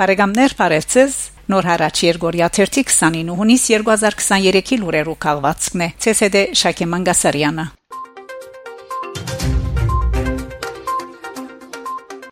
Բարեկամներ, բարեցես։ Նոր հարաճ Երգորիա 29 հունիս 2023-ի լուրերու քաղվածքն է։ ՑՍԴ Շակե Մանգասարյանը։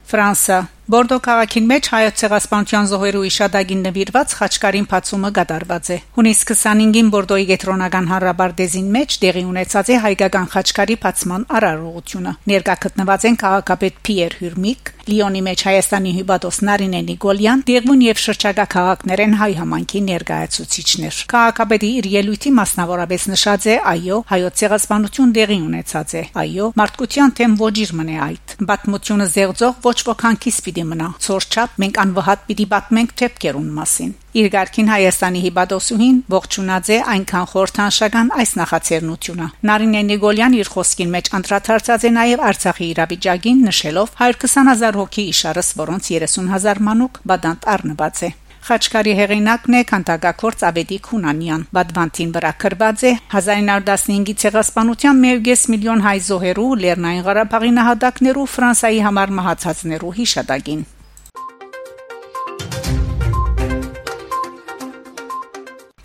Ֆրանսա Բորդո քաղաքին մեջ հայոց ցեղասպանության զոհերու իշադագին նվիրված խաչկարին փացումը գդարված է։ Հունիս 25-ին Բորդոյի գետրոնական հանրաբարդեզին մեջ տեղի ունեցած է հայկական խաչկարի փացման արարողությունը։ Ներկա գտնված են քաղաքապետ Պիեր Հյուրմիկ, Լիոնի մեջ Հայաստանի հյուբատոս Նարինե Նիկոլյան, Դերմուն եւ շրջակա քաղաքներեն հայ համանքի ներկայացուցիչներ։ Քաղաքապետի իր ելույթի մասնավորապես նշած է, այո, հայոց ցեղասպանություն դեղի ունեցած է։ Այո, մարդկության թեմ ոչիր մնե այդ։ Բաթմությունը զեղծող ոչ ոք հանկիս պիտի մնա։ Ցորչապ մենք անվհատ պիտի պատմենք թեփկերուն մասին։ Իր ղարքին Հայաստանի հիբադոսուհին ողջունած է այնքան խորթանշական այս նախաձեռնությունը։ Նարինե Նիգոլյան իր խոսքին մեջ անդրադարձած է նաև Արցախի իրավիճակին նշելով 120000 հոգի իշարս, որոնց 30000 մանուկ բադանտ առնված է։ Խաչկարի հեղինակն է քանտակակորց Ավետիք Հունանյան։ Բադվանտին վրա կրված է 1915-ի ցեղասպանության 1.5 միլիոն հայ զոհերու Լեռնային Ղարաբաղի նահատակներու Ֆրանսայի համար մահացածներու հիշատակին։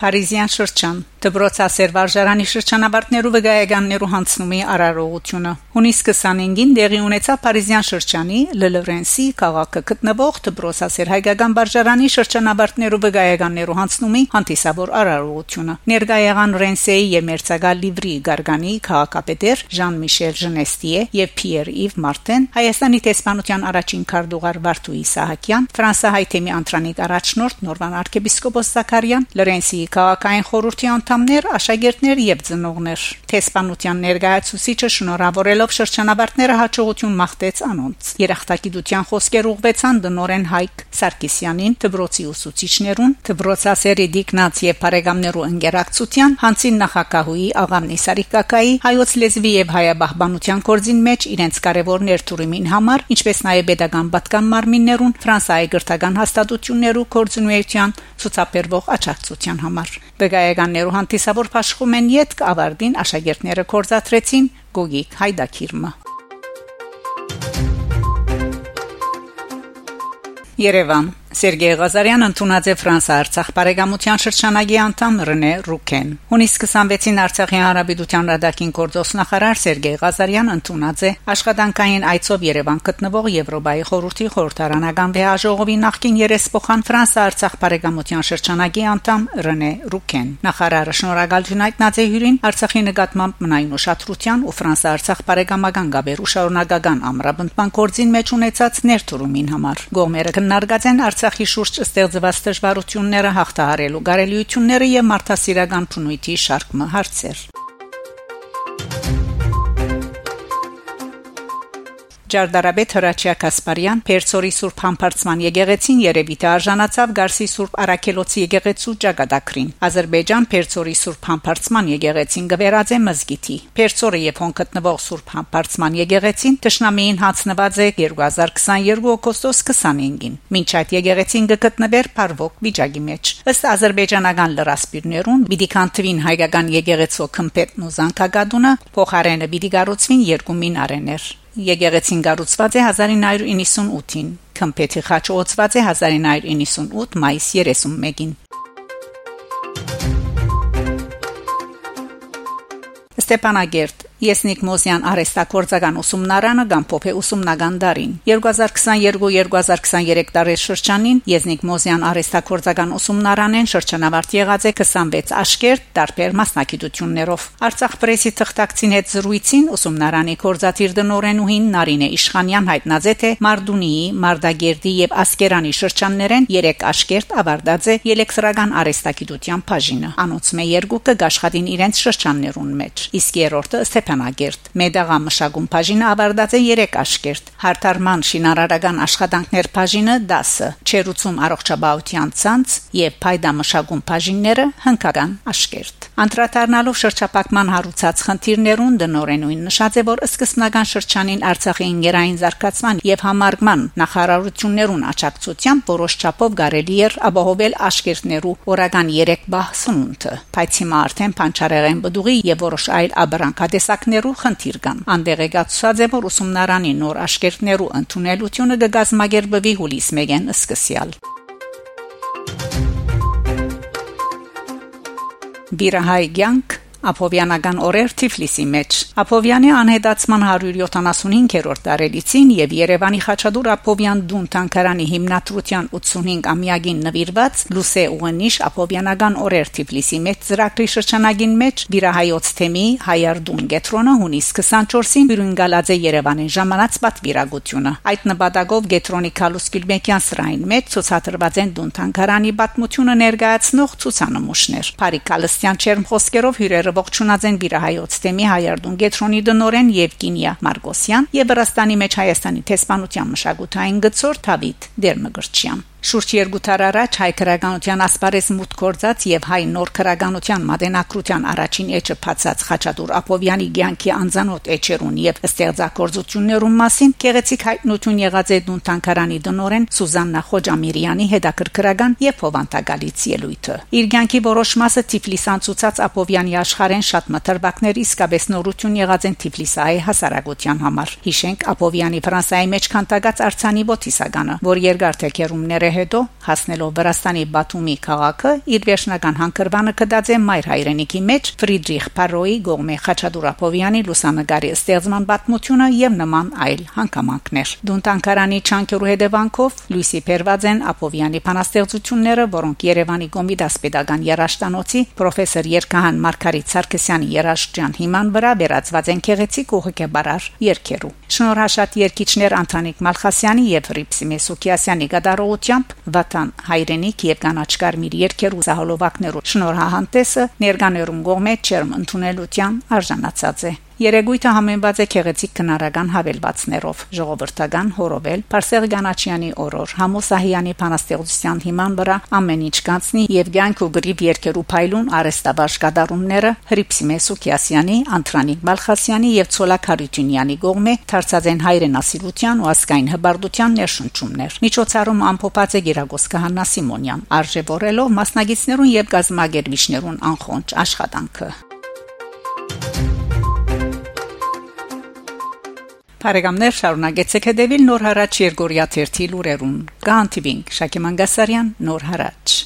Փարիզյան շրջան Դբրոցասեր վարժարանի շրջանաբարտներու վգայականներու հանցնումի արարողությունը հունիս 25-ին դեղի ունեցավ Փարիզյան շրջանի Լելորենսի քաղաքը գտնվող Դբրոցասեր հայկական վարժարանի շրջանաբարտներու վգայականներու հանցնումի հանդիսավոր արարողությունը ներկա եղան Ռենսեի եւ Մերցագալ Լիվրի Գարգանի քաղաքապետեր Ժան-Միշել Ժնեստիե եւ Պիեր Իվ Մարտեն Հայաստանի տեսփանության առաջին քարտուղար Վարդուի Սահակյան Ֆրանսահայ թեմի անտրանիկ առաջնորդ Նորվան arczepiskopos Զաքարյան Լորենսի քաղաքային խորհրդի անդամներ, աշակերտներ եւ ծնողներ։ Տեսփանության ներկայացուցիչը շնորհավորելով շրջանաբարտները հաջողություն մաղթեց անոնց։ Երախտագիտության խոսքեր ուղղվեցան դնորեն Հայկ Սարգսյանին, Դբրոցի ուսուցիչներուն, Դբրոցասերի Դիկնաց եւ Փարեգամներու ընկերակցության, Հանցին նախակահուի Աղամնի Սարիկակայի, հայոց լեզվի եւ հայաբահբանության կորձին մեջ իրենց կարևոր ներդրումին համար, ինչպես նաեւ pedagogan պատկան մարմիններուն, Ֆրանսիայի գրթական հաստատություններու կորձունեության ցուցաբերվող աջակցության համար։ Բեգայականներու հանդիսավոր փաշխում են յետք ավարտին աշակերտները կորզաթրեցին Գոգիկ Հայդակիրմը Երևան Սերգեյ Ղազարյանը ընդունած է Ֆրանսա-Արցախ բարեկամության շրջանագի անդամ Ռենե Ռուկեն։ Հունիս 26-ին Արցախի Հանրապետության ռադակին գործոստնախարար Սերգեյ Ղազարյանը ընդունած է աշխատանքային այցով Երևան գտնվող Եվրոպայի խորհրդի խորհրդարանական վեհաժողովի նախկին երեսփոխան Ֆրանսա-Արցախ բարեկամության շրջանագի անդամ Ռենե Ռուկեն։ Նախարարը շնորհակալություն հայտնած է հյուրին Արցախի նկատմամբ մնային ուշադրության ու Ֆրանսա-Արցախ բարեկամական գաբերու շարունակական ամրապնդման կորձին մեջ ունեցած ներդրումին համար։ Գողմերը քննարկած են Արցախ Արցախի շուրջ ստեղծված դժվարությունները հաղթահարելու գարելիությունները եւ մարդասիրական փնույթի շարք հարցեր Ջարդարաբեդ Հրաչյա Կասպարյան Պերցորի Սուրբ Համբարձման եկեղեցին Երևիտը արժանացավ Գարսի Սուրբ Արաքելոցի եկեղեցու ճակատագրին Ադրբեջան Պերցորի Սուրբ Համբարձման եկեղեցին գվերած է մզգիթի Պերցորը եւ հոն գտնվող Սուրբ Համբարձման եկեղեցին Տշնամիին հացնված է 2022 օգոստոս 25-ին Մինչ այդ եկեղեցին գտնվեր Փարվոկ վիճակի մեջ ըստ ադրբեջանական լրասպիրներուն պիտի կանթվին հայկական եկեղեցու քմպետն ու զանգակադունը փոխարենը պիտի գառուցվին երկու մինարեներ Եկեղեցին կառուցված է 1998-ին, Քմփեթի խաչը ոցված է 1998 մայիս 31-ին։ Ստեփանագերտ Եսնիկ Մոսյան արեստակորցական ուսումնարանը Գամփոփե ուսումնական դարին 2022-2023 տարի շրջանին Եսնիկ Մոսյան արեստակորցական ուսումնարանեն շրջանավարտ եղած է 26 աշկերտ տարբեր մասնակցություններով Արցախ պրեսի թղթակցին հետ զրույցին ուսումնարանի կորզաթիր դնորենուհին Նարինե Իշխանյան հայտնած է. Թե Մարդունիի, Մարդագերդի եւ Ասկերանի շրջաններեն 3 աշկերտ ավարտած է էլեկտրական արեստակիտության բաժինը անոնց մե երկուքը գաշխատին իրենց շրջաններուն մեջ իսկ երրորդը Ստեփան Ստեփանագերտ։ Մեդաղա մշակում բաժինը ավարտած է 3 աշկերտ։ Հարթարման շինարարական աշխատանքներ բաժինը 10, Չերուցում առողջապահության ցանց եւ Փայդա մշակում բաժինները հնկական աշկերտ։ Անդրադառնալով շրջապակման հարուցած խնդիրներուն դնորենույն նշած է, որ սկզբնական շրջանին Արցախի ինգերային զարգացման եւ համարգման նախարարություններուն աջակցությամբ որոշ չափով կարելի էր ապահովել աշկերտներու օրական 3 բահ սնունդը։ Բայց հիմա արդեն փանչարեղեն բդուղի եւ որոշ այլ դասակներու խնդիր կան։ Անդերեգացած է որ ուսումնարանի նոր աշկերտներու ընդունելությունը կգազմագերբվի հուլիս 1-ին սկսյալ։ Վիրահայ Գյանք Ափովյանական օրեր Թիֆլիսի մեջ Ափովյանի անհետացման 175-րդ տարելիցին եւ Երևանի Խաչատուր Ափովյան դուն տանկարանի հիմնադրության 85-ամյակին նվիրված Լուսե Ուղնիշ Ափովյանական օրեր Թիֆլիսի մեջ ծրագրի շրջանագին մեջ Վիրահայոց թեմի Հայարդուն Գետրոնը հունիս 24-ին բյուրինգալած է Երևանին ժամանած պատվիրագությունը այդ նպատակով Գետրոնի Քալուս Գյուլմեկյան սրային մեջ ցուցադրված են դուն տանկարանի պատմությունը ներկայացնող ցուցանմուշներ Փարի Կալստյան Չերմ խոսքերով հյուրերը ողջունած են Բիրահայոց թեմի հայարդուն Գետրոնի դնորեն Եվգինիա Մարգոսյան եւ Վրաստանի մեջ Հայաստանի տեսփանության մշակութային գծոր Թավիթ Դերմգրչյան Շուրջ 2 տար առաջ հայ քրագանության ասպարեզ մուտք գործած եւ հայ նոր քրագանության մատենակրության առաջին էջը փածած Խաչատուր Ապովյանի ցանկի անզանոթ էջերուն եւ ստեղծագործություններուն մասին գեղեցիկ հայտնություն եղած է դուն տանկարանի դնորեն Սուզաննա Խոջամիրյանի հետաքրքրական եւ հովանտագալից ելույթը իր ցանկի որոշ մասը Թիֆլիսան ցուցած Ապովյանի աշխարհեն շատ մտրբակներ իսկապես նորություն եղած են Թիֆլիսայի հասարակության համար հիշենք Ապովյանի Ֆրանսայի մեջ քանտագած արցանի ոտիսագանը որ երկար թեկերումները հետո հասնելով Վրաստանի Բաթումի քաղաքը իր վերջնական հանգրվանը կդած է մայր հայրենիքի մեջ Ֆրիդրիխ Փարոյի գողմե Խաչատուրապովյանի լուսանգարի ստեղծման պատմությունը եւ նման այլ հանգամանքներ Դունտանկարանի չանկերու հետևանքով Լուիսի Պերվաձեն Ապովյանի փանաստեղծությունները որոնք Երևանի Գոմիդաս pedagogan երաշտանոցի պրոֆեսոր Երկահան Մարկարիտ Սարգսյանի երաշտյան հիման վրա վերածված են քեղեցիկ ու հոգեբարար երկերու Շնորհաշատ երկիչներ Անտանիկ Մալխասյանի եւ Ռիփսի Մեսուկիասյանի գդարողությամբ նկատմամբ վատան հայրենիք եւ կանաչ կարմիր երկերու զահոլովակներու շնորհահանտեսը ներկաներուն գողմե չերմ ընդունելության արժանացած է Երեգույթը համեմված է քեղեցիկ քնարական հավելվածներով. ժողովրդական հորովել Պարսել Գանաչյանի օրոր Համոսահյանի փանաստեղծության հիման վրա ամեն ինչ կանցնի եւ ցանկու գրիվ երկերու փայլուն արեստաբաշ կդարումները Հրիփսիմե Սուքիասյանի, Անտրանիկ Մալխասյանի եւ Ցոլակ Հարությունյանի գողմե դարձած են հայրենասիրության ու ասկային հբարդության ներշնչումներ միջոցառում ամփոփած է Գերագոս Կահանա Սիմոնյան արժևորելով մասնագետներուն եւ գազམ་ագերվիչներուն անխոնջ աշխատանքը Փարեգամներ շարունակեցեք հետևել Նոր հարաճ Երգորիա 1 լուրերուն։ Գանտիվինգ Շակե Մանգասարյան Նոր հարաճ